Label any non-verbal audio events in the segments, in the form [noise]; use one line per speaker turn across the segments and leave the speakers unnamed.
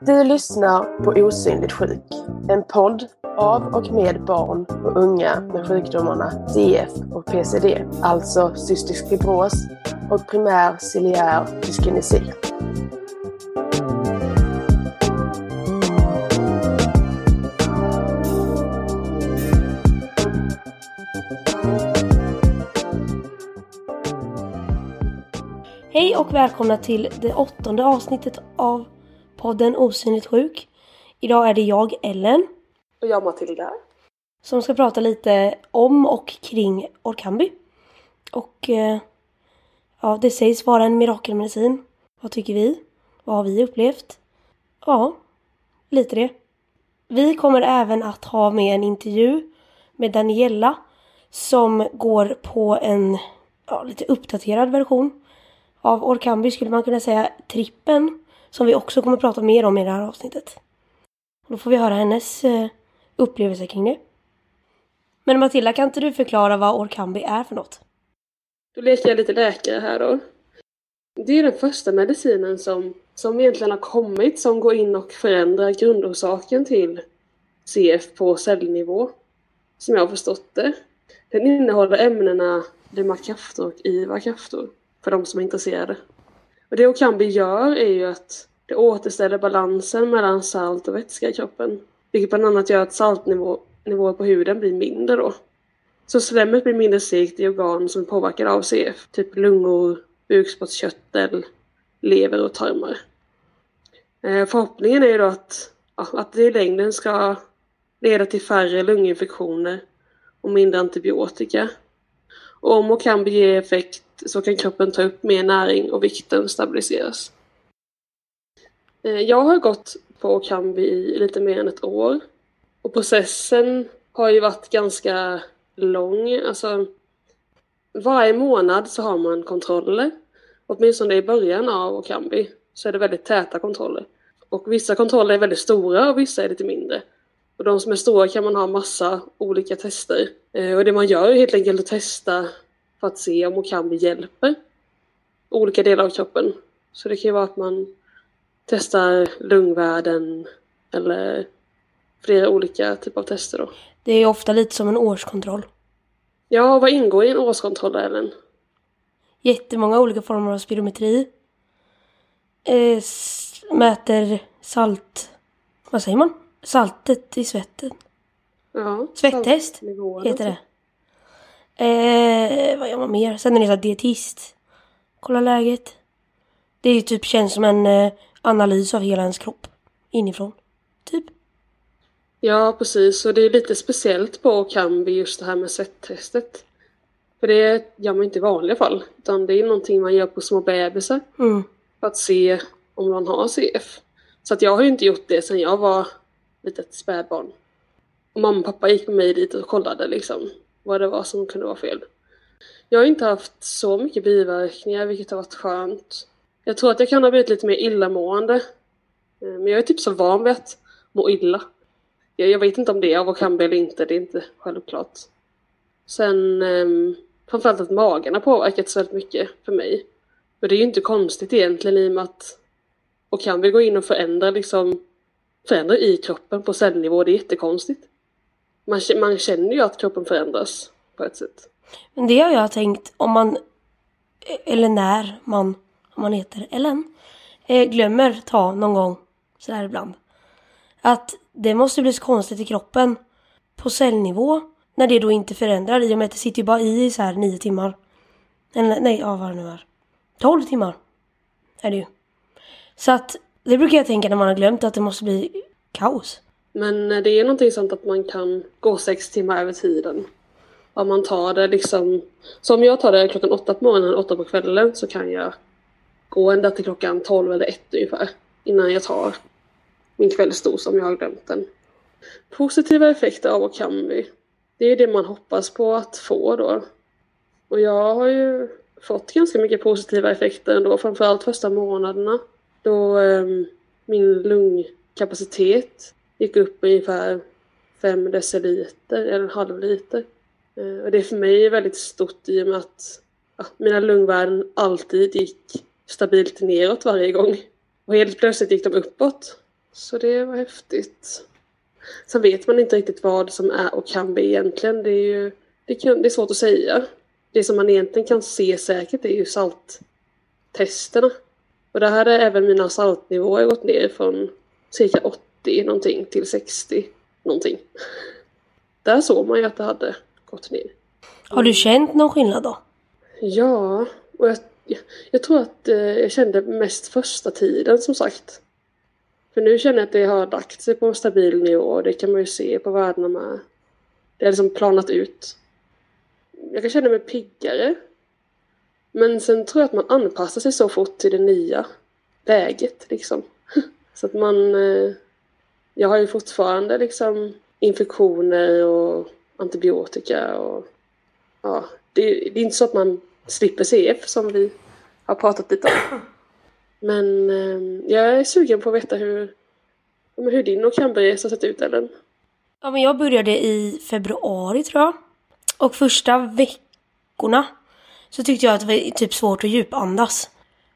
Du lyssnar på Osynligt sjuk, en podd av och med barn och unga med sjukdomarna CF och PCD, alltså cystisk fibros och primär ciliär dyskinesi.
Hej och välkomna till det åttonde avsnittet av podden Osynligt sjuk. Idag är det jag, Ellen,
Och jag Matilda.
som ska prata lite om och kring Orkambi. Och eh, ja, det sägs vara en mirakelmedicin. Vad tycker vi? Vad har vi upplevt? Ja, lite det. Vi kommer även att ha med en intervju med Daniela som går på en ja, lite uppdaterad version av Orkambi skulle man kunna säga trippen som vi också kommer prata mer om i det här avsnittet. Då får vi höra hennes eh, upplevelse kring det. Men Matilda, kan inte du förklara vad Orkambi är för något?
Då leker jag lite läkare här då. Det är den första medicinen som, som egentligen har kommit som går in och förändrar grundorsaken till CF på cellnivå. Som jag har förstått det. Den innehåller ämnena demakraftor och ivakraftor för de som är intresserade. Och det Okambi gör är ju att det återställer balansen mellan salt och vätska i kroppen. Vilket bland annat gör att saltnivåer på huden blir mindre då. Så slemmet blir mindre segt i organ som är påverkade av CF. Typ lungor, bukspottkörtel, lever och tarmar. Eh, förhoppningen är ju då att, ja, att det i längden ska leda till färre lunginfektioner och mindre antibiotika. Och om Okambi ger effekt så kan kroppen ta upp mer näring och vikten stabiliseras. Eh, jag har gått på Kambi i lite mer än ett år. Och processen har ju varit ganska lång. Alltså, varje månad så har man kontroller. Åtminstone i början av Okambi så är det väldigt täta kontroller. Och vissa kontroller är väldigt stora och vissa är lite mindre. Och de som är stora kan man ha massa olika tester. Eh, och det man gör är helt enkelt att testa för att se om Okambi hjälper olika delar av kroppen. Så det kan ju vara att man testar lungvärden eller flera olika typer av tester då.
Det är ofta lite som en årskontroll.
Ja, vad ingår i en årskontroll Ellen?
Jättemånga olika former av spirometri. Eh, mäter salt... Vad säger man? Saltet i svetten.
Ja, saltnivåer
heter det. Eh, vad gör man mer? Sen är det så här dietist. Kolla läget. Det är typ känns som en eh, analys av hela ens kropp. Inifrån. Typ.
Ja, precis. Och det är lite speciellt på Kambi just det här med svettestet. För det gör man inte i vanliga fall. Utan det är någonting man gör på små bebisar.
Mm.
För att se om man har CF. Så att jag har ju inte gjort det sedan jag var litet spädbarn. Och mamma och pappa gick med mig dit och kollade liksom vad det var som kunde vara fel. Jag har inte haft så mycket biverkningar vilket har varit skönt. Jag tror att jag kan ha blivit lite mer illamående. Eh, men jag är typ så van vid att må illa. Jag, jag vet inte om det är av Okambi eller inte, det är inte självklart. Sen eh, framförallt att magen har påverkats väldigt mycket för mig. Men det är ju inte konstigt egentligen i och med att Okambi går in och förändrar liksom förändrar i kroppen på cellnivå, det är jättekonstigt. Man, man känner ju att kroppen förändras på ett sätt.
Men det har jag tänkt om man, eller när man, om man heter Ellen, eh, glömmer ta någon gång sådär ibland. Att det måste bli så konstigt i kroppen på cellnivå när det då inte förändrar i och med att det sitter ju bara i så här nio timmar. Eller nej, ja vad det nu är. Tolv timmar är det ju. Så att det brukar jag tänka när man har glömt att det måste bli kaos.
Men eh, det är någonting sånt att man kan gå sex timmar över tiden. Om man tar det liksom, så om jag tar det klockan åtta på morgonen och åtta på kvällen så kan jag gå ända till klockan tolv eller ett ungefär. Innan jag tar min kvällsdos om jag har glömt den. Positiva effekter av Okambi. Det är det man hoppas på att få då. Och jag har ju fått ganska mycket positiva effekter ändå, framförallt första månaderna. Då eh, min lungkapacitet gick upp ungefär 5 deciliter eller en halv liter. Eh, och det är för mig väldigt stort i och med att ja, mina lungvärden alltid gick stabilt neråt varje gång. Och helt plötsligt gick de uppåt. Så det var häftigt. Sen vet man inte riktigt vad som är och kan bli egentligen. Det är ju det, kan, det är svårt att säga. Det som man egentligen kan se säkert är ju salttesterna. Och där hade även mina saltnivåer gått ner från cirka 8 80 någonting till 60 någonting. Där såg man ju att det hade gått ner.
Har du känt någon skillnad då?
Ja, och jag, jag, jag tror att eh, jag kände mest första tiden som sagt. För nu känner jag att det har lagt sig på en stabil nivå och det kan man ju se på värdena med. Det har liksom planat ut. Jag kan känna mig piggare. Men sen tror jag att man anpassar sig så fort till det nya läget liksom. [laughs] Så att man... Eh, jag har ju fortfarande liksom infektioner och antibiotika och... Ja, det, det är inte så att man slipper CF som vi har pratat lite om. Men eh, jag är sugen på att veta hur, hur din Ocamberesa har sett ut Ellen.
Ja, men jag började i februari tror jag. Och första veckorna så tyckte jag att det var typ svårt att djupandas.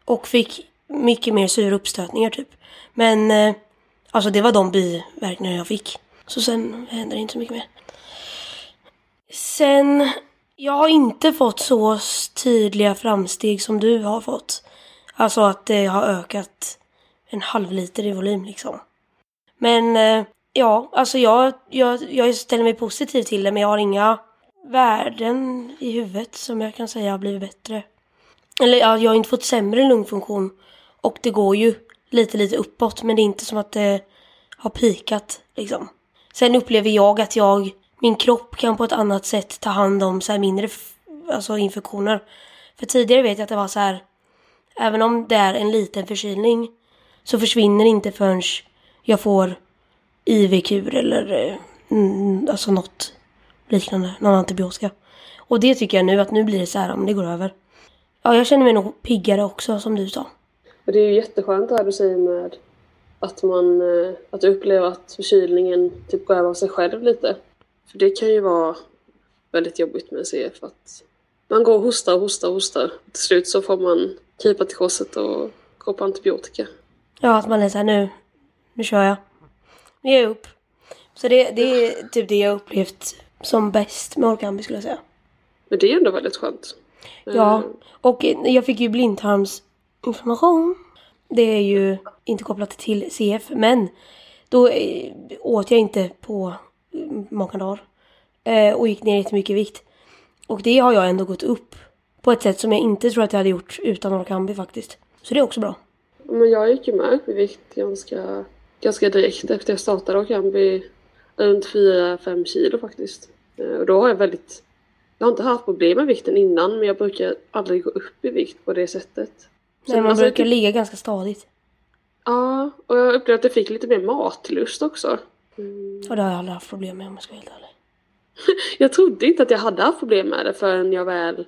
Och fick mycket mer sura uppstötningar typ. Men eh, alltså det var de biverkningar jag fick. Så sen hände det inte så mycket mer. Sen, jag har inte fått så tydliga framsteg som du har fått. Alltså att det har ökat en halv liter i volym liksom. Men eh, ja, alltså jag, jag, jag ställer mig positiv till det men jag har inga värden i huvudet som jag kan säga har blivit bättre. Eller ja, jag har inte fått sämre lungfunktion och det går ju lite, lite uppåt men det är inte som att det har pikat liksom. Sen upplever jag att jag, min kropp kan på ett annat sätt ta hand om så här mindre alltså infektioner. För tidigare vet jag att det var så här Även om det är en liten förkylning så försvinner det inte förrän jag får IV-kur eller eh, mm, mm, alltså något liknande, någon antibiotika. Och det tycker jag nu att nu blir det så här, men det går över. Ja, jag känner mig nog piggare också som du sa.
Och det är ju jätteskönt det här du säger med att man eh, att upplever att förkylningen typ går över av sig själv lite. För det kan ju vara väldigt jobbigt med CF att man går och hostar och hostar och hostar. Till slut så får man krypa till korset och gå på antibiotika.
Ja, att man är såhär nu, nu kör jag. Nu ger jag upp. Så det, det är typ det jag upplevt som bäst med Orkambi skulle jag säga.
Men det är ändå väldigt skönt.
Ja, eh. och jag fick ju Information. Det är ju inte kopplat till CF, men då eh, åt jag inte på mm, många dagar. Eh, och gick ner jättemycket i vikt. Och det har jag ändå gått upp på ett sätt som jag inte tror att jag hade gjort utan Orkambi faktiskt. Så det är också bra.
Men jag gick ju med upp i vikt ganska, ganska direkt efter jag startade Orkambi. Runt 4-5 kilo faktiskt. Eh, och då har jag väldigt... Jag har inte haft problem med vikten innan men jag brukar aldrig gå upp i vikt på det sättet.
Nej, man alltså, brukar typ... ligga ganska stadigt.
Ja, och jag upplevde att jag fick lite mer matlust också.
Mm. Och det har jag aldrig haft problem med om jag ska vara helt ärlig. [laughs]
jag trodde inte att jag hade haft problem med det förrän jag väl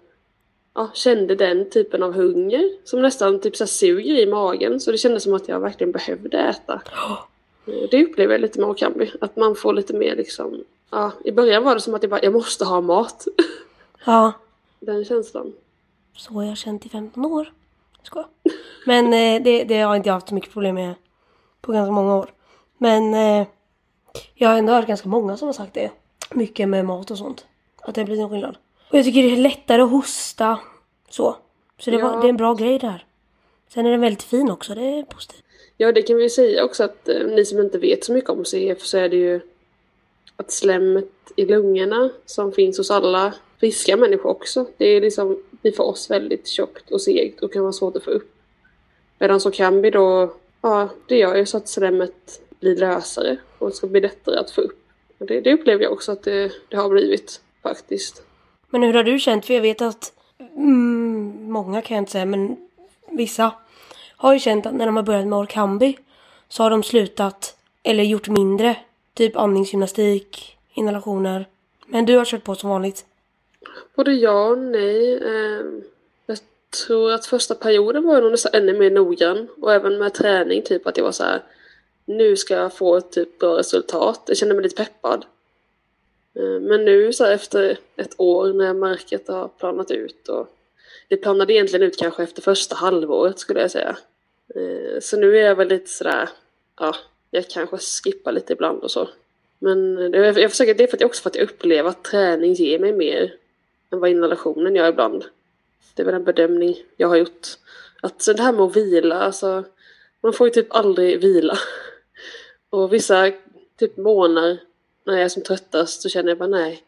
ja, kände den typen av hunger som nästan typ så suger i magen. Så det kändes som att jag verkligen behövde äta. [gasps] Det upplever jag lite med Okambi. Att man får lite mer liksom... Ja, I början var det som att jag bara, jag måste ha mat. [laughs]
Ja.
Den känslan.
Så har jag känt i 15 år. Ska. Men eh, det, det har inte jag haft så mycket problem med på ganska många år. Men eh, jag har ändå hört ganska många som har sagt det. Mycket med mat och sånt. Att det blir en skillnad. Och jag tycker det är lättare att hosta så. Så det, ja. var, det är en bra grej där. Sen är den väldigt fin också, det är positivt.
Ja, det kan vi säga också att eh, ni som inte vet så mycket om CF så är det ju att slemmet i lungorna som finns hos alla friska människor också. Det är liksom, blir för oss väldigt tjockt och segt och kan vara svårt att få upp. Medan så kan vi då, ja, det gör ju så att slemmet blir lösare och ska bli lättare att få upp. Det, det upplever jag också att det, det har blivit faktiskt.
Men hur har du känt? För jag vet att mm, många kan jag inte säga, men vissa har ju känt att när de har börjat med Orkambi så har de slutat eller gjort mindre. Typ andningsgymnastik, inhalationer. Men du har kört på som vanligt?
Både ja och nej. Ehm, jag tror att första perioden var jag nog nästan ännu mer noggrann. Och även med träning, typ att jag var så här. Nu ska jag få ett typ bra resultat. Jag kände mig lite peppad. Ehm, men nu så här, efter ett år när märket har planat ut och det planade egentligen ut kanske efter första halvåret skulle jag säga. Ehm, så nu är jag väl lite sådär, ja, jag kanske skippar lite ibland och så. Men jag jag försöker, det är för att jag också för att jag upplever att träning ger mig mer än vad inhalationen gör ibland. Det är väl en bedömning jag har gjort. Att så det här med att vila, alltså man får ju typ aldrig vila. Och vissa typ månader när jag är som tröttast så känner jag bara nej.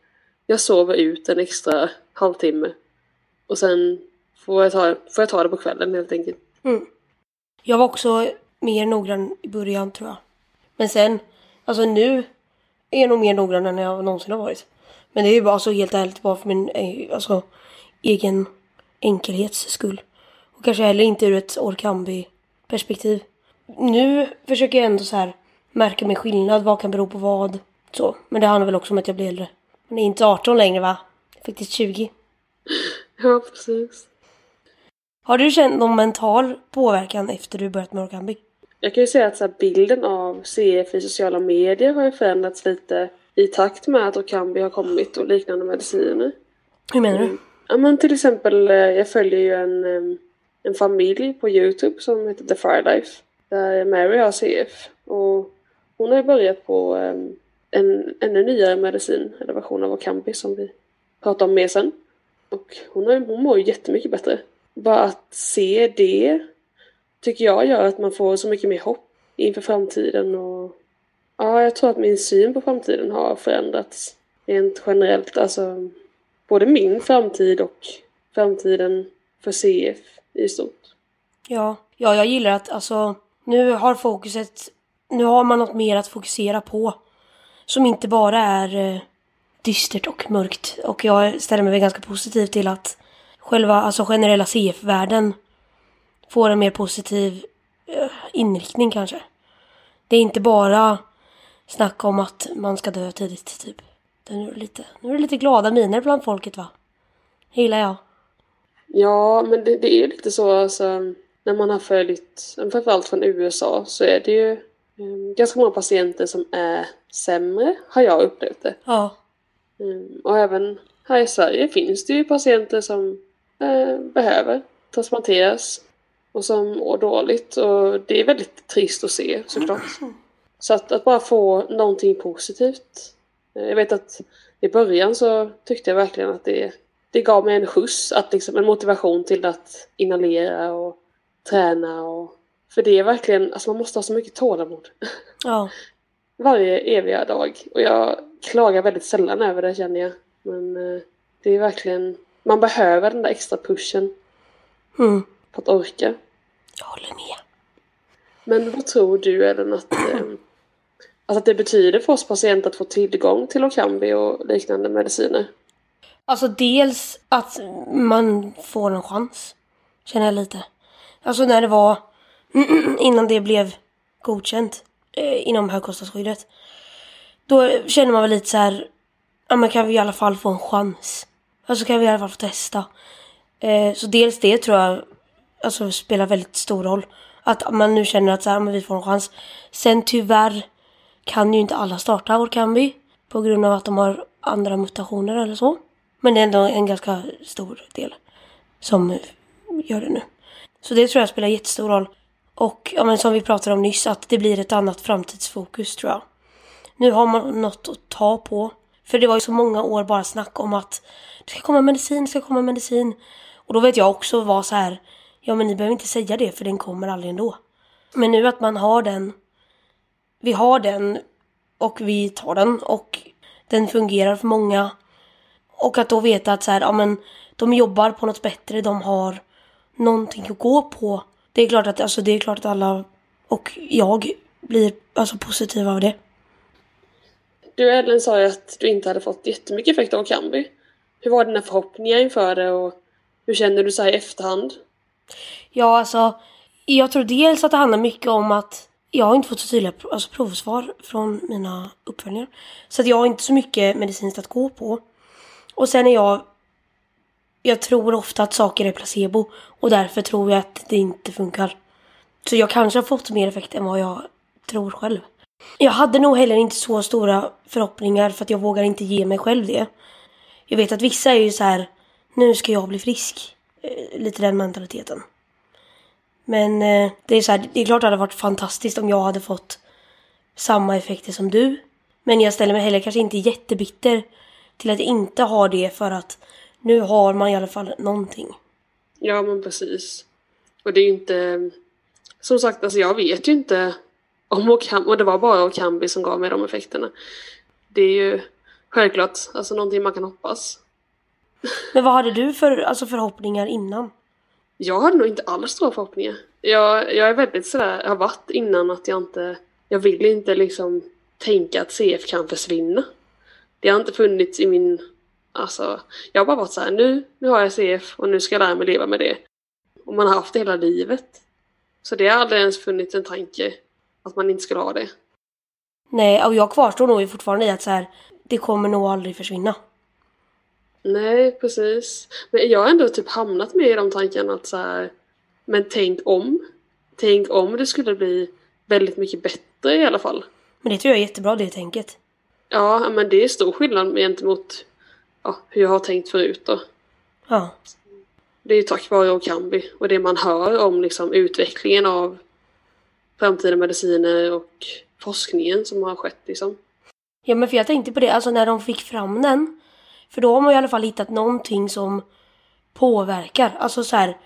Jag sover ut en extra halvtimme. Och sen får jag ta, får jag ta det på kvällen helt enkelt.
Mm. Jag var också mer noggrann i början tror jag. Men sen, alltså nu är jag nog mer noggrann än jag någonsin har varit. Men det är ju bara så helt ärligt bara för min eh, alltså, egen enkelhets skull. Och kanske heller inte ur ett Orkambi-perspektiv. Nu försöker jag ändå så här märka min skillnad, vad kan bero på vad. Så. Men det handlar väl också om att jag blir äldre. Man är inte 18 längre va? Faktiskt 20. [laughs]
Ja, precis.
Har du känt någon mental påverkan efter du börjat med Orkambi?
Jag kan ju säga att så bilden av CF i sociala medier har ju förändrats lite i takt med att Orkambi har kommit och liknande mediciner.
Hur menar du?
Ja men till exempel, eh, jag följer ju en, en familj på Youtube som heter The Fire Life. Där Mary har CF. Och hon har ju börjat på en ännu nyare medicin, eller version av Orkambi som vi pratar om mer sen. Och hon, har, hon mår ju jättemycket bättre. Bara att se det tycker jag gör att man får så mycket mer hopp inför framtiden och ja, jag tror att min syn på framtiden har förändrats rent generellt. Alltså både min framtid och framtiden för CF i stort.
Ja, ja, jag gillar att alltså nu har fokuset, nu har man något mer att fokusera på. Som inte bara är eh, dystert och mörkt. Och jag ställer mig väl ganska positiv till att själva, alltså generella CF-världen får en mer positiv eh, inriktning kanske. Det är inte bara snack om att man ska dö tidigt typ. Det är nu, lite, nu är det lite glada miner bland folket va? Gillar jag.
Ja, men det, det är lite så alltså, när man har följt, framförallt från USA, så är det ju eh, ganska många patienter som är sämre, har jag upplevt det.
Ja.
Mm, och även här i Sverige finns det ju patienter som eh, behöver transplanteras och som mår dåligt och det är väldigt trist att se såklart. [clears throat] Så att, att bara få någonting positivt. Eh, Jag vet att i början så tyckte jag verkligen att det, det gav mig en skjuts, att liksom, en motivation till att inhalera och träna och för det är verkligen, alltså man måste ha så mycket tålamod. [laughs]
Ja.
Varje eviga dag. Och jag klagar väldigt sällan över det känner jag. Men eh, det är verkligen, man behöver den där extra pushen
Mm.
för att orka.
Jag håller med.
Men vad tror du Ellen att, eh, alltså att det betyder för oss patienter att få tillgång till Okambi och liknande mediciner?
Alltså dels att man får en chans. Känner jag lite. Alltså när det var [clears throat] innan det blev godkänt eh, inom högkostnadsskyddet. Då känner man väl lite så här. Ja men kan vi i alla fall få en chans. Alltså kan vi i alla fall få testa. Eh, så dels det tror jag alltså spelar väldigt stor roll. Att man nu känner att så här, men vi får en chans. Sen tyvärr kan ju inte alla starta Orkambi. På grund av att de har andra mutationer eller så. Men det är ändå en ganska stor del som gör det nu. Så det tror jag spelar jättestor roll. Och ja, men som vi pratade om nyss, att det blir ett annat framtidsfokus tror jag. Nu har man något att ta på. För det var ju så många år bara snack om att det ska komma medicin, det ska komma medicin. Och då vet jag också var så här, ja men ni behöver inte säga det för den kommer aldrig ändå. Men nu att man har den, vi har den och vi tar den och den fungerar för många. Och att då veta att så här, ja men de jobbar på något bättre, de har någonting att gå på. Det är klart att, alltså det är klart att alla och jag blir alltså positiva av det.
Du Ellen sa ju att du inte hade fått jättemycket effekt av Orkambi. Hur var dina förhoppningar inför det och hur känner du så i efterhand?
Ja, alltså jag tror dels att det handlar mycket om att jag har inte fått så tydliga alltså, provsvar från mina uppföljningar. Så att jag har inte så mycket medicinskt att gå på. Och sen är jag... Jag tror ofta att saker är placebo och därför tror jag att det inte funkar. Så jag kanske har fått mer effekt än vad jag tror själv. Jag hade nog heller inte så stora förhoppningar för att jag vågar inte ge mig själv det. Jag vet att vissa är ju så här, nu ska jag bli frisk. Eh, lite den mentaliteten. Men eh, det är så här, det är klart det hade varit fantastiskt om jag hade fått samma effekter som du. Men jag ställer mig heller kanske inte jättebitter till att inte har det för att nu har man i alla fall någonting.
Ja men precis. Och det är ju inte... Som sagt, alltså jag vet ju inte om Okam, och det var bara Okambi som gav mig de effekterna. Det är ju självklart alltså någonting man kan hoppas.
Men vad hade du för alltså, förhoppningar innan?
Jag hade nog inte alls stora förhoppningar. Jag, jag är väldigt sådär, jag har varit innan att jag inte, jag vill inte liksom tänka att CF kan försvinna. Det har inte funnits i min, alltså, jag har bara varit såhär, nu, nu har jag CF och nu ska jag lära mig leva med det. Och man har haft det hela livet. Så det har aldrig ens funnits en tanke att man inte skulle ha det.
Nej, och jag kvarstår nog fortfarande i att så här, det kommer nog aldrig försvinna.
Nej, precis. Men jag har ändå typ hamnat med i de tankarna att så här, men tänk om. Tänk om det skulle bli väldigt mycket bättre i alla fall.
Men det tror jag är jättebra det tänket.
Ja, men det är stor skillnad gentemot ja, hur jag har tänkt förut då.
Ja.
Det är ju tack vare Okambi och det man hör om liksom utvecklingen av framtida mediciner och forskningen som har skett liksom.
Ja men för jag tänkte på det, alltså när de fick fram den. För då har man i alla fall hittat någonting som påverkar. Alltså så här,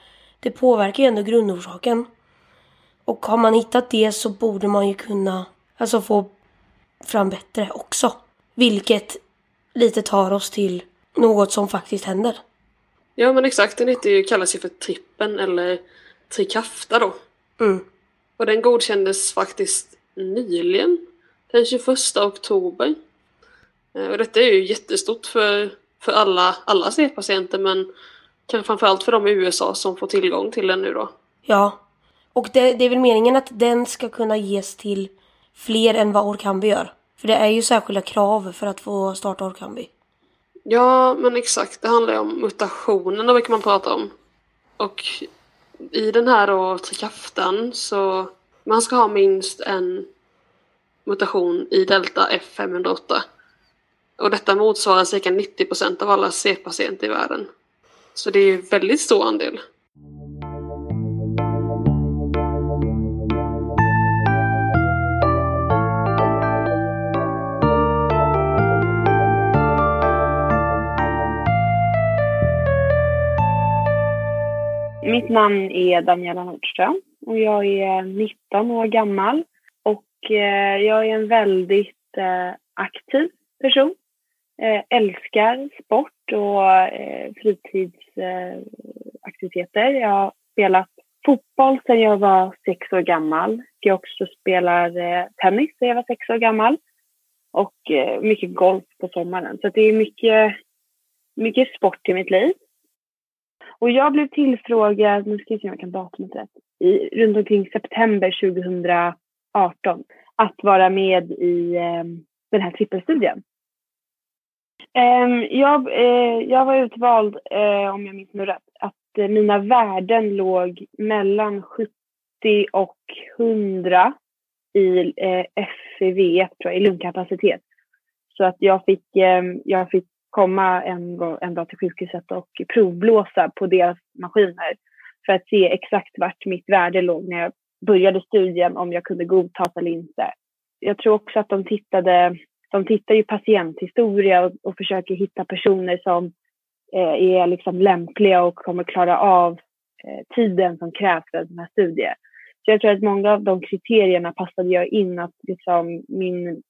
det påverkar ju ändå grundorsaken. Och har man hittat det så borde man ju kunna alltså få fram bättre också. Vilket lite tar oss till något som faktiskt händer.
Ja men exakt, den heter ju, kallas ju för trippen eller trikafta då.
Mm.
Och den godkändes faktiskt nyligen, den 21 oktober. Eh, Och detta är ju jättestort för, för alla, alla C-patienter men kanske framförallt för de i USA som får tillgång till den nu då.
Ja. Och det, det är väl meningen att den ska kunna ges till fler än vad Orkambi gör. För det är ju särskilda krav för att få starta Orkambi.
Ja, men exakt. Det handlar ju om mutationerna brukar man prata om. Och i den här då trikaftan så man ska ha minst en mutation i delta F508. Och detta motsvarar cirka 90% av alla C-patienter i världen. Så det är ju väldigt stor andel.
Mitt namn är Daniela Nordström och jag är 19 år gammal och eh, jag är en väldigt eh, aktiv person. Eh, älskar sport och eh, fritidsaktiviteter. jag har spelat fotboll sedan jag var sex år gammal. Jag också spelar eh, tennis sedan jag var sex år gammal och mycket golf på sommaren. Så det är mycket, mycket sport i mitt liv. Och jag blev tillfrågad, nu ska vi se om jag kan datumet rätt, i, runt omkring september 2018 att vara med i eh, den här trippelstudien. Ehm, jag, eh, jag var utvald, eh, om jag minns nu rätt, att eh, mina värden låg mellan 70 och 100 i eh, FEV1, tror jag, i lungkapacitet. Så att jag fick, ehm, jag fick komma en, en dag till sjukhuset och provblåsa på deras maskiner för att se exakt vart mitt värde låg när jag började studien, om jag kunde godtas eller inte. Jag tror också att de tittade, de tittar ju patienthistoria och, och försöker hitta personer som eh, är liksom lämpliga och kommer klara av eh, tiden som krävs för en här studie. Så jag tror att många av de kriterierna passade jag in att liksom min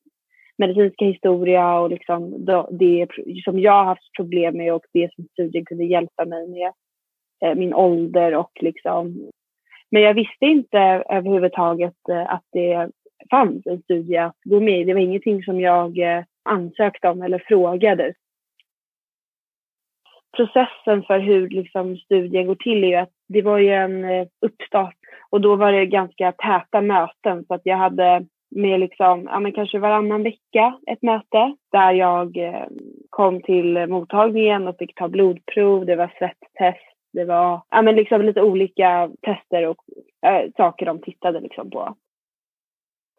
medicinska historia och liksom det som jag har haft problem med och det som studien kunde hjälpa mig med. Eh, min ålder och liksom. Men jag visste inte överhuvudtaget eh, att det fanns en studie att gå med i. Det var ingenting som jag eh, ansökte om eller frågade. Processen för hur liksom studien går till är ju att det var ju en eh, uppstart och då var det ganska täta möten så att jag hade med liksom, ja men kanske varannan vecka ett möte där jag eh, kom till mottagningen och fick ta blodprov, det var svettest, det var ja men liksom lite olika tester och äh, saker de tittade liksom på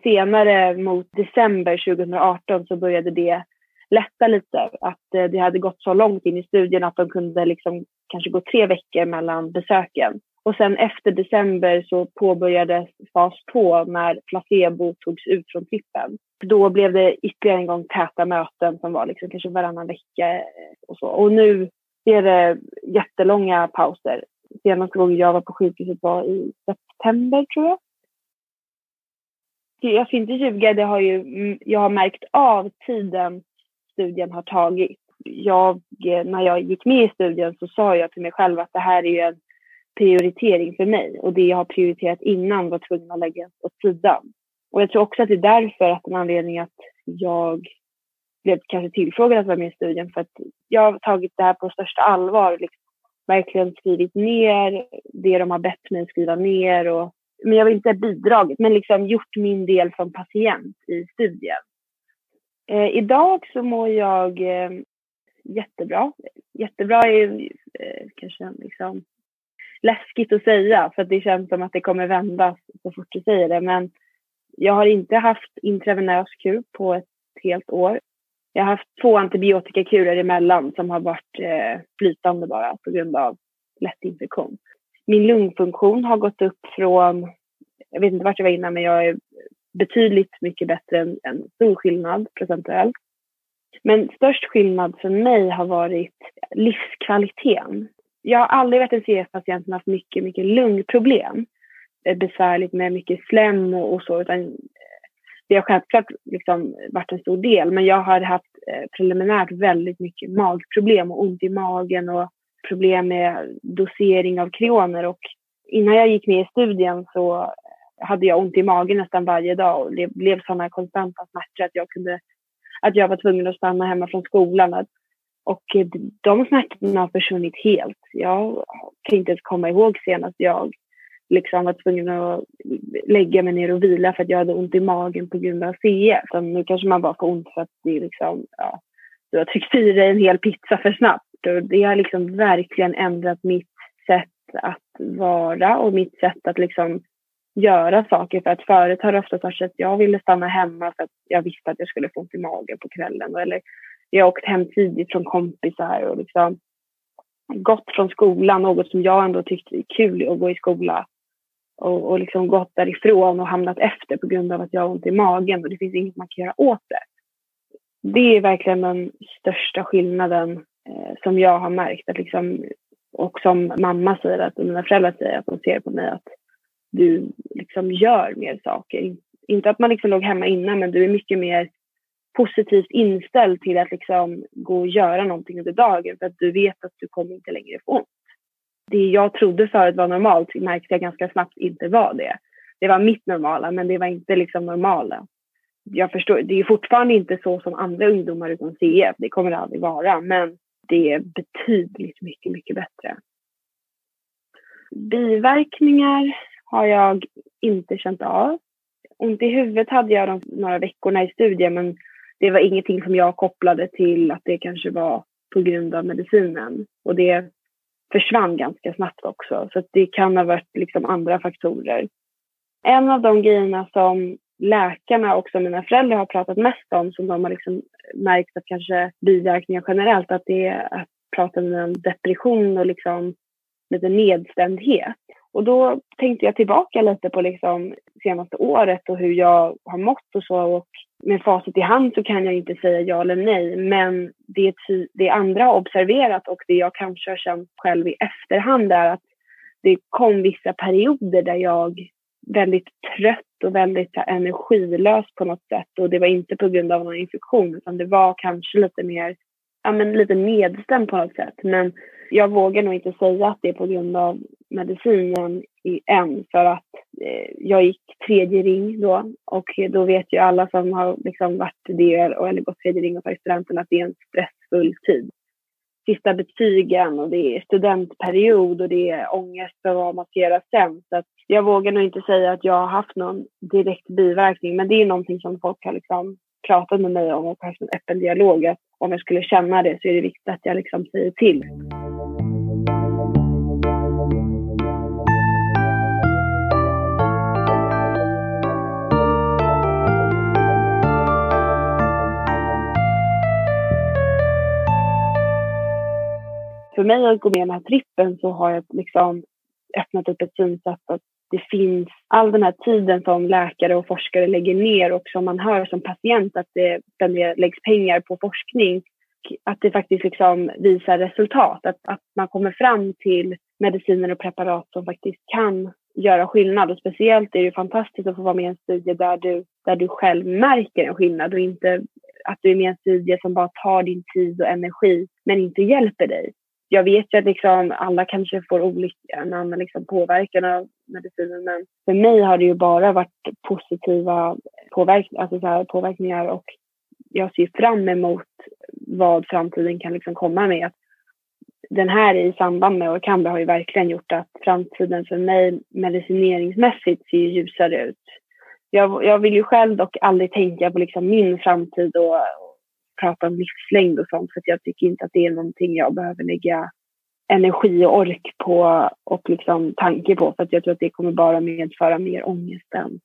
senare mot december 2018 så började det lätta lite. Att eh, det hade gått så långt in i studien att de kunde liksom kanske gå tre veckor mellan besöken. Och sen efter december så påbörjades fas 2, när placebo togs ut från trippen. Då blev det ytterligare en gång täta möten som var liksom kanske varannan vecka eh, och så. Och nu är det jättelånga pauser. Senaste gången jag var på sjukhuset var i september tror jag. Jag ska inte ljuga, det har ju, mm, jag har märkt av tiden studien har tagit. Jag, eh, när jag gick med i studien så sa jag till mig själv att det här är ju en prioritering för mig och det jag har prioriterat innan var tvungen att lägga åt sidan. Och jag tror också att det är därför att en anledning att jag blev kanske tillfrågad att vara med i studien för att jag har tagit det här på största allvar. Liksom, verkligen skrivit ner det de har bett mig skriva ner. Och, men jag vill inte bidragit, men liksom gjort min del som patient i studien. Eh, idag så mår jag eh, jättebra. Jättebra är eh, kanske liksom läskigt att säga för att det känns som att det kommer vändas så fort du säger det. Men jag har inte haft intravenös kur på ett helt år. Jag har haft två antibiotikakurer emellan som har varit eh, flytande bara på grund av lätt infektion. Min lungfunktion har gått upp från, jag vet inte vart jag var innan, men jag är betydligt mycket bättre än än stor skillnad procentuellt. Men störst skillnad för mig har varit livskvaliteten. Jag har aldrig varit en CF-patient som haft mycket, mycket lungproblem. Besvärligt med mycket slem och, och så, utan eh, det har självklart liksom varit en stor del. Men jag har haft eh, preliminärt väldigt mycket magproblem och ont i magen och problem med dosering av kreoner. Och innan jag gick med i studien så hade jag ont i magen nästan varje dag och det blev sådana konstanta smärtor att jag kunde att jag var tvungen att stanna hemma från skolan. Och de smärtorna har försvunnit helt. Jag kan inte ens komma ihåg senast jag liksom var tvungen att lägga mig ner och vila för att jag hade ont i magen på grund av CE. Så nu kanske man bara får ont för att det liksom, ja, du har tryckt i dig en hel pizza för snabbt. Och det har liksom verkligen ändrat mitt sätt att vara och mitt sätt att liksom göra saker. För att förut har det ofta varit så att jag ville stanna hemma för att jag visste att jag skulle få ont i magen på kvällen. Eller jag har åkt hem tidigt från kompisar och liksom gått från skolan, något som jag ändå tyckte är kul att gå i skola. Och, och liksom gått därifrån och hamnat efter på grund av att jag har ont i magen och det finns inget man kan göra åt det. Det är verkligen den största skillnaden Eh, som jag har märkt. Att liksom, och som mamma säger, att, och mina föräldrar säger att de ser på mig att du liksom gör mer saker. Inte att man liksom låg hemma innan, men du är mycket mer positivt inställd till att liksom gå och göra någonting under dagen för att du vet att du kommer inte längre få ont. Det jag trodde förut var normalt märkte jag ganska snabbt inte var det. Det var mitt normala, men det var inte liksom normala. Jag förstår, det är fortfarande inte så som andra ungdomar utan CF, det kommer det aldrig vara, men det är betydligt mycket, mycket bättre. Biverkningar har jag inte känt av. Ont i huvudet hade jag de några veckorna i studien men det var ingenting som jag kopplade till att det kanske var på grund av medicinen. Och det försvann ganska snabbt också. Så det kan ha varit liksom andra faktorer. En av de grejerna som läkarna och som mina föräldrar har pratat mest om, som de har liksom märkt att kanske biverkningar generellt, att det är att prata om depression och liksom lite nedstämdhet. Och då tänkte jag tillbaka lite på liksom senaste året och hur jag har mått och så. Och med facit i hand så kan jag inte säga ja eller nej. Men det, det andra har observerat och det jag kanske har känt själv i efterhand är att det kom vissa perioder där jag väldigt trött och väldigt energilös på något sätt. Och det var inte på grund av någon infektion utan det var kanske lite mer, ja men lite nedstämd på något sätt. Men jag vågar nog inte säga att det är på grund av medicinen i, än för att eh, jag gick tredje ring då och då vet ju alla som har liksom varit det eller gått tredje ring och tagit studenten att det är en stressfull tid. Sista betygen och det är studentperiod och det är ångest för vad man ska göra sen. Så att jag vågar nog inte säga att jag har haft någon direkt biverkning men det är någonting som folk har liksom pratat med mig om och haft en öppen dialog. Att om jag skulle känna det så är det viktigt att jag liksom säger till. För mig att gå med i den här trippen så har jag liksom öppnat upp ett synsätt att det finns all den här tiden som läkare och forskare lägger ner och som man hör som patient att det läggs pengar på forskning att det faktiskt liksom visar resultat. Att, att man kommer fram till mediciner och preparat som faktiskt kan göra skillnad. Och speciellt är det fantastiskt att få vara med i en studie där du, där du själv märker en skillnad och inte att du är med i en studie som bara tar din tid och energi men inte hjälper dig. Jag vet ju att liksom alla kanske får olika, en annan liksom påverkan av medicinen men för mig har det ju bara varit positiva påverk alltså så här, påverkningar och jag ser fram emot vad framtiden kan liksom komma med. Den här i samband med Orkambi har ju verkligen gjort att framtiden för mig medicineringsmässigt ser ljusare ut. Jag, jag vill ju själv dock aldrig tänka på liksom min framtid och prata om livslängd och sånt för jag tycker inte att det är någonting jag behöver lägga energi och ork på och liksom tanke på för att jag tror att det kommer bara medföra mer ångest än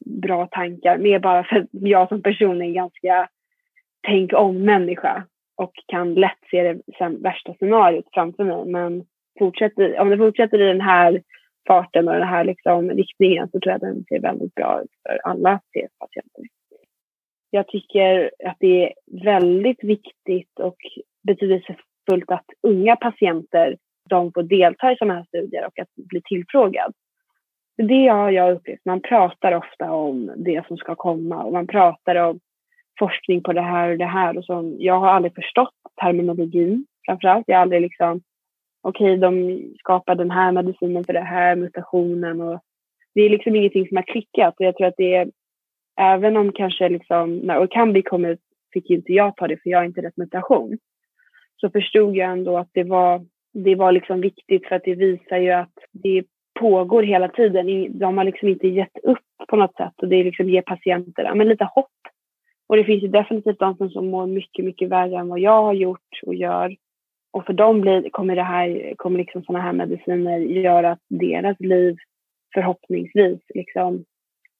bra tankar. Mer bara för att jag som person är en ganska tänk om människa och kan lätt se det sen, värsta scenariot framför mig. Men fortsätter, om det fortsätter i den här farten och den här liksom riktningen så tror jag att den ser väldigt bra ut för alla CF-patienter. Jag tycker att det är väldigt viktigt och betydelsefullt att unga patienter de får delta i sådana här studier och att bli tillfrågad. Det har jag upplevt. Man pratar ofta om det som ska komma och man pratar om forskning på det här och det här. Och så, jag har aldrig förstått terminologin framförallt. Jag har aldrig liksom, okej, okay, de skapar den här medicinen för det här mutationen. Och det är liksom ingenting som har klickat. Och jag tror att det är, även om kanske liksom, när Orkambi kom ut fick inte jag ta det för jag har inte rätt mutation. Så förstod jag ändå att det var, det var liksom viktigt för att det visar ju att det pågår hela tiden. De har liksom inte gett upp på något sätt och det liksom ger patienter men lite hopp och det finns ju definitivt de som mår mycket, mycket värre än vad jag har gjort och gör. Och för dem blir, kommer, det här, kommer liksom sådana här mediciner göra att deras liv förhoppningsvis liksom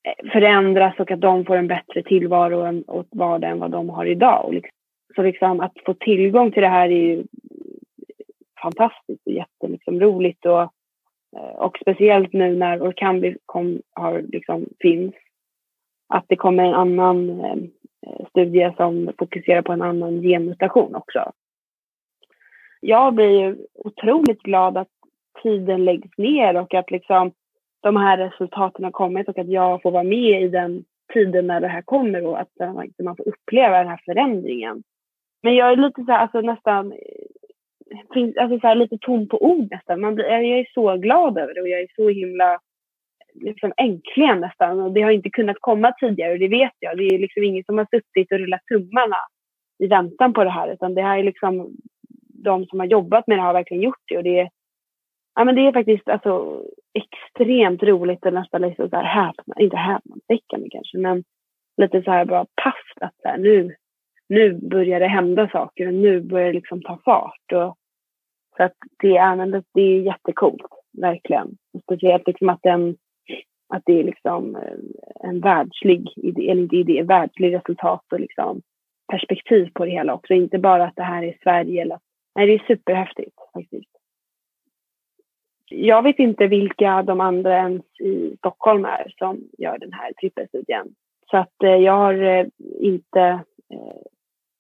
Eh, förändras och att de får en bättre tillvaro och vardag än vad de har idag. Och liksom, så liksom att få tillgång till det här är ju fantastiskt och jätteroligt. Liksom, och, eh, och speciellt nu när Orkambi kom, har, liksom, finns. Att det kommer en annan eh, Eh, studie som fokuserar på en annan genmutation också. Jag blir ju otroligt glad att tiden läggs ner och att liksom de här resultaten har kommit och att jag får vara med i den tiden när det här kommer och att man får uppleva den här förändringen. Men jag är lite så här, alltså nästan, eh, alltså så här, lite tom på ord nästan. Man blir, jag är så glad över det och jag är så himla liksom äntligen nästan. Och det har inte kunnat komma tidigare och det vet jag. Det är liksom ingen som har suttit och rullat tummarna i väntan på det här utan det här är liksom de som har jobbat med det har verkligen gjort det och det är, ja, men det är faktiskt alltså, extremt roligt och nästan lite så här häpna, inte häpnadsväckande kanske men lite så här bara paff att så här, nu, nu börjar det hända saker och nu börjar det liksom ta fart. Och, så att det, ärendet, det är jättecoolt, verkligen. Speciellt liksom att den att det är liksom eh, en världslig idé, eller inte idé, världslig resultat och liksom perspektiv på det hela också. Inte bara att det här är Sverige. Eller, nej, det är superhäftigt faktiskt. Jag vet inte vilka de andra ens i Stockholm är som gör den här trippelstudien. Så att eh, jag har eh, inte, eh,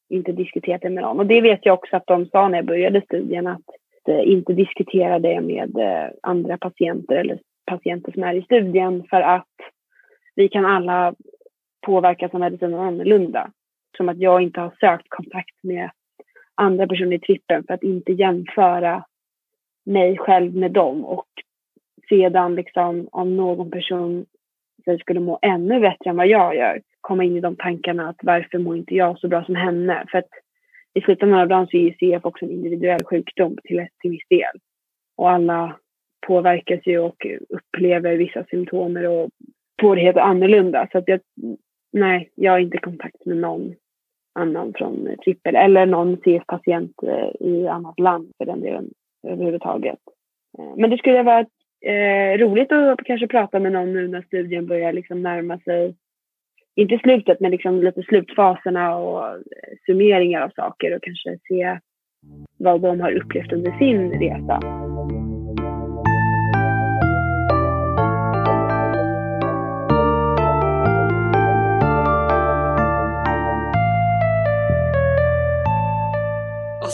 inte diskuterat det med dem. Och det vet jag också att de sa när jag började studien att eh, inte diskutera det med eh, andra patienter eller patienter som är i studien för att vi kan alla påverkas av medicinen annorlunda. Som att jag inte har sökt kontakt med andra personer i trippen för att inte jämföra mig själv med dem och sedan liksom om någon person skulle må ännu bättre än vad jag gör komma in i de tankarna att varför mår inte jag så bra som henne? För att i slutändan av dagen så är CF också en individuell sjukdom till, till viss del. Och alla påverkas ju och upplever vissa symptom och svårigheter annorlunda. Så att jag, nej, jag har inte kontakt med någon annan från trippel eller någon CF-patient eh, i annat land för den delen överhuvudtaget. Eh, men det skulle vara eh, roligt att kanske prata med någon nu när studien börjar liksom närma sig, inte slutet, men liksom lite slutfaserna och eh, summeringar av saker och kanske se vad de har upplevt under sin resa.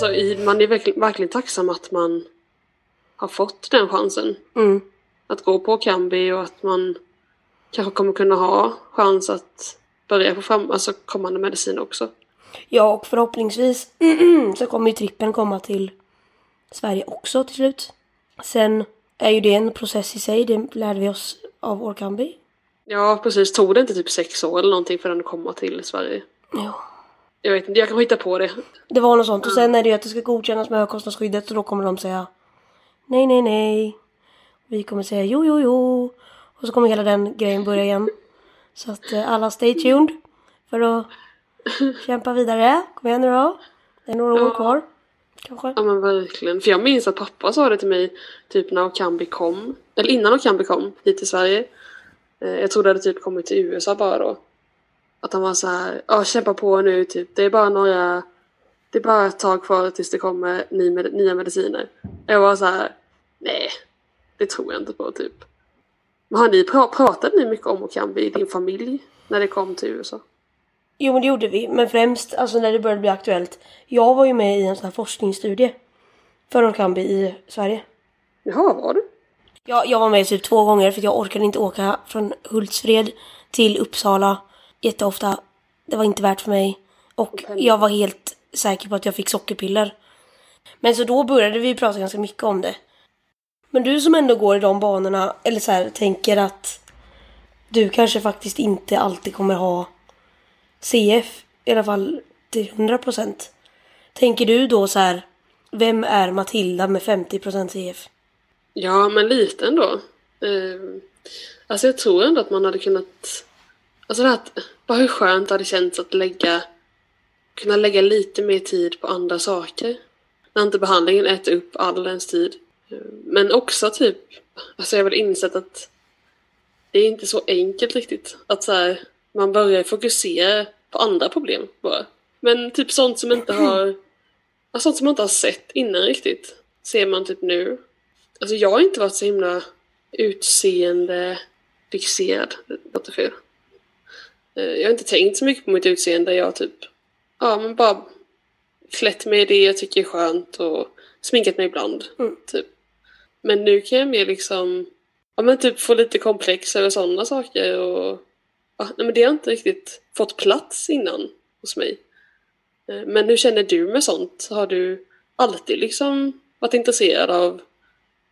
Alltså, man är verkligen, verkligen tacksam att man har fått den chansen.
Mm.
Att gå på Kambi och att man kanske kommer kunna ha chans att börja få fram alltså kommande medicin också.
Ja, och förhoppningsvis [clears throat] så kommer ju trippen komma till Sverige också till slut. Sen är ju det en process i sig, det lärde vi oss av Orkambi.
Ja, precis. Tog det inte typ sex år eller någonting för den att komma till Sverige?
Ja.
Jag vet inte, jag kan hitta på det.
Det var något sånt. Och sen är det ju att det ska godkännas med högkostnadsskyddet och då kommer de säga nej, nej, nej. Vi kommer säga jo, jo, jo. Och så kommer hela den grejen börja igen. Så att eh, alla stay tuned för att kämpa vidare. Kom igen nu då. Det är några år
Ja.
kvar. Kanske.
Ja men verkligen. För jag minns att pappa sa det till mig typ när Okambi kom. Eller innan Okambi kom hit till Sverige. Eh, Jag tror det hade typ kommit till USA bara då. Att han var så här, ja kämpa på nu typ. Det är bara några, det är bara ett tag kvar tills det kommer ny med, nya mediciner. Jag var så här, nej. Det tror jag inte på typ. Men har ni pra, pratade ni mycket om Okambi i din familj? När det kom till USA?
Jo men det gjorde vi. Men främst alltså när det började bli aktuellt. Jag var ju med i en sån här forskningsstudie. För Orkambi i Sverige.
Jaha, var du?
Jag, jag var med typ två gånger för jag orkade inte åka från Hultsfred till Uppsala jätteofta. Det var inte värt för mig. Och jag var helt säker på att jag fick sockerpiller. Men så då började vi prata ganska mycket om det. Men du som ändå går i de banorna, eller så här, tänker att du kanske faktiskt inte alltid kommer ha CF, i alla fall till 100%. Tänker du då så här, vem är Matilda med 50% CF?
Ja, men lite ändå. Eh, alltså jag tror ändå att man hade kunnat... Alltså det här att, bara hur skönt det hade känts att lägga... Kunna lägga lite mer tid på andra saker. När inte behandlingen äter upp all ens tid. Men också typ... Alltså jag har väl insett att det är inte så enkelt riktigt. Att så här, man börjar fokusera på andra problem bara. Men typ sånt som inte har... ja, Sånt som man inte har sett innan riktigt. Ser man typ nu. Alltså jag har inte varit så himla utseende fixerad. Det låter fel. Eh, Jag har inte tänkt så mycket på mitt utseende. Jag har typ, ja men bara klätt mig i det jag tycker är skönt och sminkat mig ibland.
Mm.
Typ. Men nu kan jag mer liksom, ja men typ få lite komplex över sådana saker och ja, nej men det har inte riktigt fått plats innan hos mig. Eh, Men hur känner du med sånt? Har du alltid liksom varit intresserad av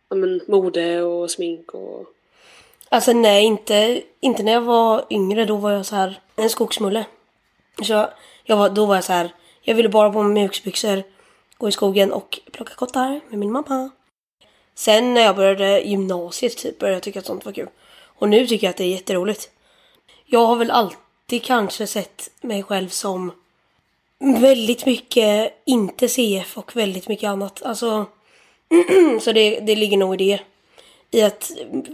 ja, men, mode och smink och...
Alltså nej, inte, inte när jag var yngre. Då var jag så här en skogsmulle. Så jag var, då var jag så här. Jag ville bara på mig mjukisbyxor, gå i skogen och plocka kottar med min mamma. Sen när jag började gymnasiet typ började jag tycka att sånt var kul. Och nu tycker jag att det är jätteroligt. Jag har väl alltid kanske sett mig själv som väldigt mycket inte CF och väldigt mycket annat. Alltså, [clears throat] så det, det ligger nog i det. I att,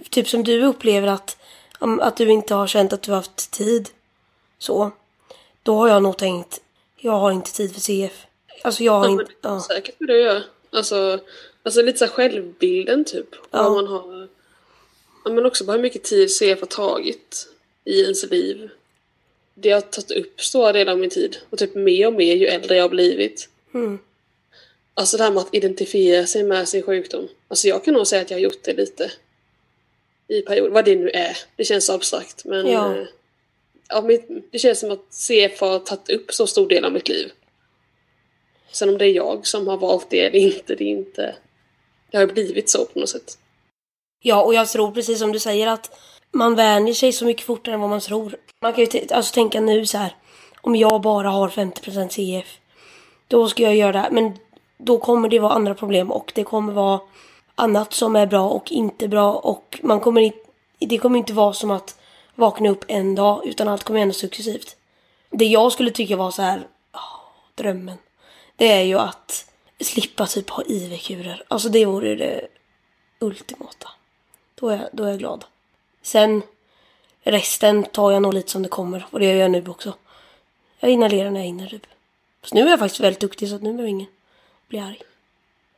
typ som du upplever att, att du inte har känt att du har haft tid. Så. Då har jag nog tänkt, jag har inte tid för CF. Alltså jag har
Ja,
inte,
det
ja.
säkert vad du gör. Alltså, alltså lite så självbilden typ.
Ja.
Vad man har... Ja, men också bara hur mycket tid CF har tagit i ens liv. Det har tagit upp stora delar av min tid. Och typ mer och mer ju äldre jag har blivit.
Mm.
Alltså det här med att identifiera sig med sin sjukdom. Alltså jag kan nog säga att jag har gjort det lite. I perioder, vad det nu är. Det känns abstrakt men...
Ja.
eh, Ja, mitt, det känns som att CF har tagit upp så stor del av mitt liv. Sen om det är jag som har valt det eller inte, det är inte... Det har ju blivit så på något sätt.
Ja, och jag tror precis som du säger att man vänjer sig så mycket fortare än vad man tror. Man kan ju alltså tänka nu så här. Om jag bara har 50% CF. Då ska jag göra det här. Men då kommer det vara andra problem och det kommer vara annat som är bra och inte bra. Och man kommer inte, det kommer inte vara som att vakna upp en dag utan allt kommer ändå successivt. Det jag skulle tycka var så här, drömmen. Det är ju att slippa typ ha IV-kurer. Alltså det vore det ultimata. Då är, då är jag glad. Sen resten tar jag nog lite som det kommer. Och det gör jag nu också. Jag inhalerar när jag hinner typ. Fast nu är jag faktiskt väldigt duktig så att nu behöver ingen bli arg.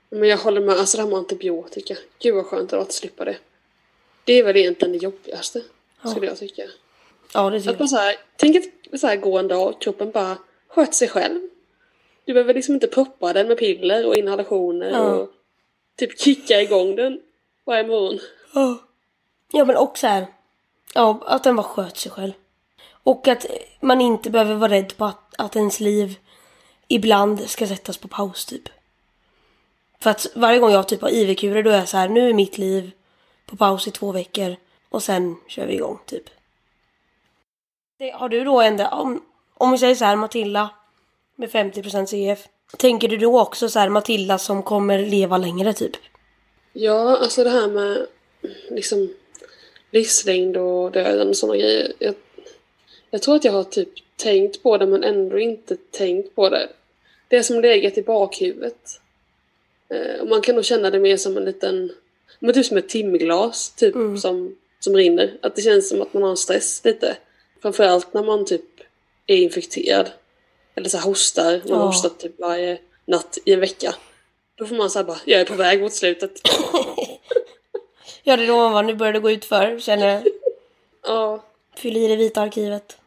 Men jag håller med, alltså det här med antibiotika. Gud vad skönt det var att slippa det. Det är väl egentligen det jobbigaste,
Ja.
skulle jag tycka.
Ja, det tycker
Att man
jag.
så här, tänk att så här gå en dag och kroppen bara sköter sig själv. Du behöver liksom inte proppa den med piller och inhalationer
Ja.
och typ kicka igång den varje morgon.
Ja. Ja, men också så här. Ja, att den bara sköt sig själv. Och att man inte behöver vara rädd på att, att ens liv ibland ska sättas på paus typ. För att varje gång jag typ har IV-kurer då är jag så här, nu är mitt liv på paus i två veckor och sen kör vi igång typ. Det, har du då ändå, om, om vi säger så här Matilda med 50% CF. Tänker du då också så här Matilda som kommer leva längre typ?
Ja, alltså det här med liksom livslängd och döden och sådana grejer. Jag, jag tror att jag har typ tänkt på det men ändå inte tänkt på det. Det är som legat i bakhuvudet. Eh, och man kan nog känna det mer som en liten, men typ som ett timglas typ
Mm.
som, som rinner. Att det känns som att man har en stress lite. Framförallt när man typ är infekterad. Eller så hostar, man
Ja.
hostat typ varje natt i en vecka. Då får man säga bara, jag är på väg mot slutet. [laughs]
Ja, det är då man var, nu börjar det gå ut för känner jag. [laughs]
Ja,
Fyll i det vita arkivet.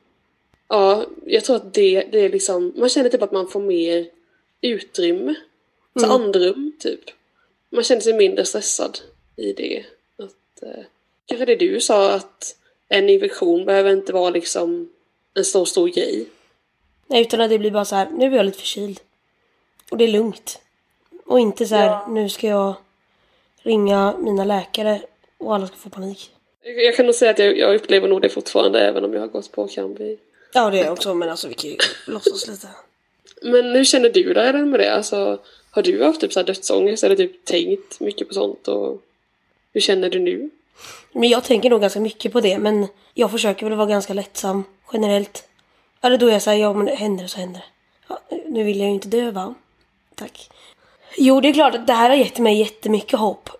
ja, jag tror att det, det är liksom, man känner typ att man får mer utrymme. Så
Mm.
andrum, typ. Man känner sig mindre stressad i det. Att, eh, kanske det du sa, att en infektion behöver inte vara liksom en stor, stor grej.
Nej, utan att det blir bara så här, nu är jag lite förkyld. Och det är lugnt. Och inte så här,
Ja.
nu ska jag ringa mina läkare och alla ska få panik.
Jag, kan nog säga att jag, jag upplever nog det fortfarande, även om jag har gått på Kambi.
Ja, det är jag också, men alltså vi kan ju låtsas lite.
Men hur känner du dig med det? Alltså, har du haft typ så här dödsångest eller typ tänkt mycket på sånt? Och hur känner du nu?
Men jag tänker nog ganska mycket på det, men jag försöker väl vara ganska lättsam generellt. Eller då är jag såhär, ja men händer det så händer det. Ja, nu vill jag ju inte dö va? Tack. Jo, det är klart att det här har gett mig jättemycket hopp.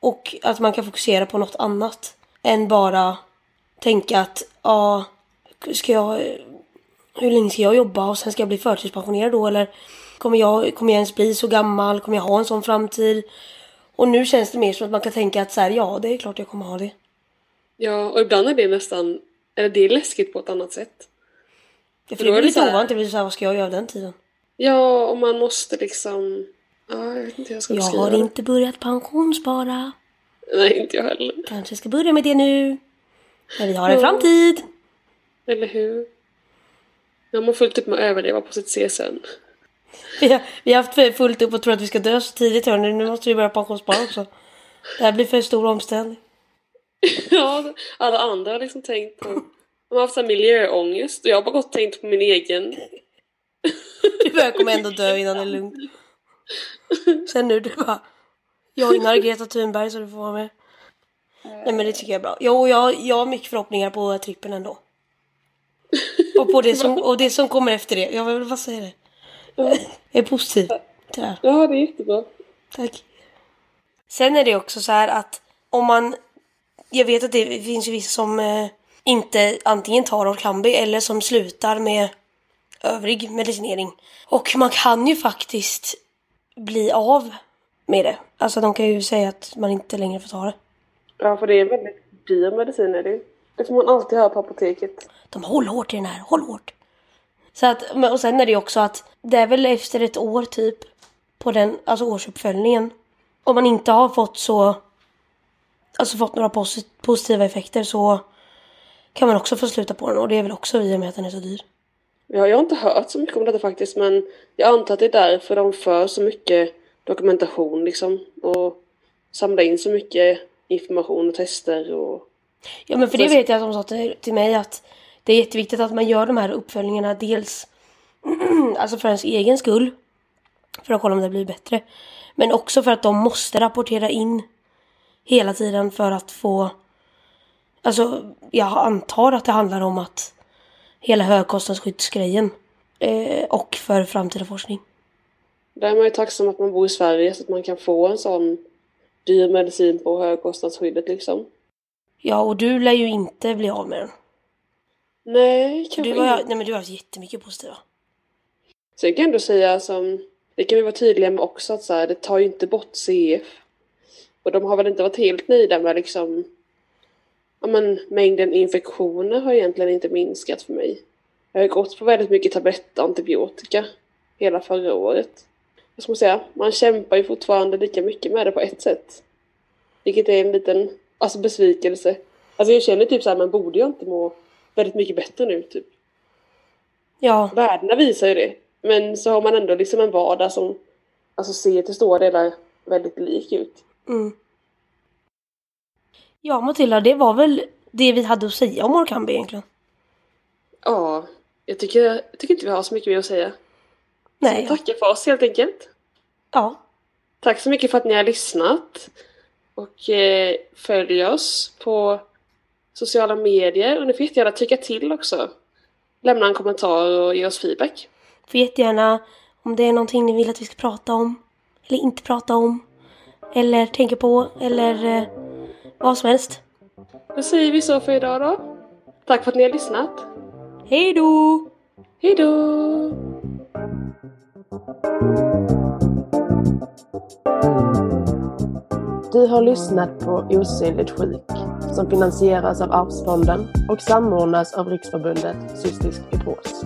Och att man kan fokusera på något annat. Än bara tänka att, ja, ska jag... Hur länge ska jag jobba och sen ska jag bli förtidspensionerad då eller? Kommer jag, kommer jag ens bli så gammal? Kommer jag ha en sån framtid? Och nu känns det mer som att man kan tänka att så här, ja det är klart jag kommer ha det.
Ja, och ibland är det nästan, eller det är läskigt på ett annat sätt.
För
Då
det blir lite
här-
ovanligt, det blir så här, vad ska jag göra den tiden?
Ja, och man måste liksom, ja, jag vet inte hur jag ska
Jag har
det.
inte börjat pensionsspara.
Nej, inte jag heller.
Kanske ska börja med det nu. Men vi har en
Ja.
framtid.
Eller hur? Ja, man fullt upp med att överleva på sitt CSN.
Vi har, vi har haft fullt upp och tror att vi ska dö så tidigt hörni. Nu måste vi börja pensionsspara också. Det här blir för stor omställning. [laughs]
Ja, alla andra har liksom tänkt på... De har haft så här miljöångest och jag har bara gått och tänkt på min egen.
Du kommer ändå dö innan det är lugnt. Sen nu du bara joinar Greta Thunberg så du får vara med. Nej men det tycker jag är bra. Jo, jag, jag har mycket förhoppningar på trippen ändå. [laughs] Och på det som, och det som kommer efter det. Jag vill bara säga det. Jag är positiv till det här.
Ja, det är jättebra.
Tack. Sen är det också så här att om man... Jag vet att det finns ju vissa som eh, inte antingen tar Orkambi eller som slutar med övrig medicinering. Och man kan ju faktiskt bli av med det. Alltså de kan ju säga att man inte längre får ta det.
Ja, för det är väldigt dyr medicin är det ju. Det får man alltid höra på apoteket.
De håller hårt i den här, håll hårt. Så att, och sen är det också att det är väl efter ett år typ på den, alltså årsuppföljningen. Om man inte har fått så, alltså fått några posi- positiva effekter så kan man också få sluta på den och det är väl också i och med att den är så dyr.
Ja, jag har inte hört så mycket om detta faktiskt, men jag antar att det är därför de för så mycket dokumentation liksom. Och samlar in så mycket information och tester och...
Ja men för det
Precis.
vet jag att de sa till, till mig att det är jätteviktigt att man gör de här uppföljningarna dels [clears throat] alltså för ens egen skull. För att kolla om det blir bättre. Men också för att de måste rapportera in hela tiden för att få Alltså jag antar att det handlar om att hela högkostnadsskyddsgrejen eh, och för framtida forskning.
Där är man ju tacksam att man bor i Sverige så att man kan få en sån dyr medicin på högkostnadsskyddet liksom.
Ja och du lär ju inte bli av med den.
Nej, kanske
Du har,
inte.
nej men du har haft jättemycket positiva.
Så jag kan ändå säga som det kan vi vara tydliga med också att så här, det tar ju inte bort CF. Och de har väl inte varit helt nöjda med liksom ja, men, mängden infektioner har egentligen inte minskat för mig. Jag har gått på väldigt mycket tabletter och antibiotika hela förra året. Vad ska säga? Man kämpar ju fortfarande lika mycket med det på ett sätt. Vilket är en liten alltså, besvikelse. Alltså jag känner typ så här, man borde ju inte må väldigt mycket bättre nu typ.
Ja,
Värdena visar ju det. Men så har man ändå liksom en vardag som alltså, ser till stora delar väldigt lik ut.
mm. Ja, Matilda, det var väl det vi hade att säga om Orkambi egentligen.
Ja, jag tycker, jag tycker inte vi har så mycket mer att säga.
Nej.
Så tacka för oss helt enkelt.
Ja,
Tack så mycket för att ni har lyssnat. Och eh, följ oss på sociala medier. Och ni får jättegärna tycka till också. Lämna en kommentar och ge oss feedback.
får jättegärna om det är någonting ni vill att vi ska prata om. Eller inte prata om. Eller tänka på. Eller eh, vad som helst.
Då säger vi så för idag då. Tack för att ni har lyssnat.
Hej då!
Hej då!
Du har lyssnat på Osynligt sjuk som finansieras av Arvsfonden och samordnas av Riksförbundet Cystisk fibros.